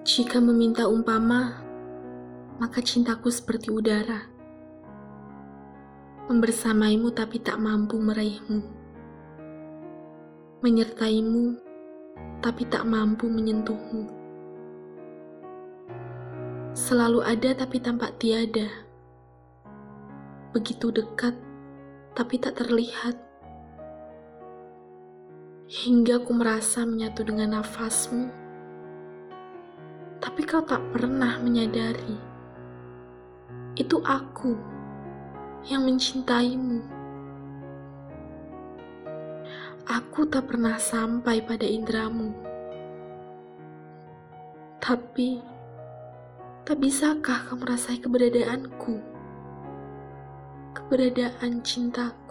Jika meminta umpama, maka cintaku seperti udara. Membersamaimu tapi tak mampu meraihmu. Menyertaimu tapi tak mampu menyentuhmu. Selalu ada tapi tampak tiada. Begitu dekat tapi tak terlihat. Hingga ku merasa menyatu dengan nafasmu. Tapi kau tak pernah menyadari. Itu aku yang mencintaimu. Aku tak pernah sampai pada indramu. Tapi, tak bisakah kamu rasai keberadaanku? Keberadaan cintaku.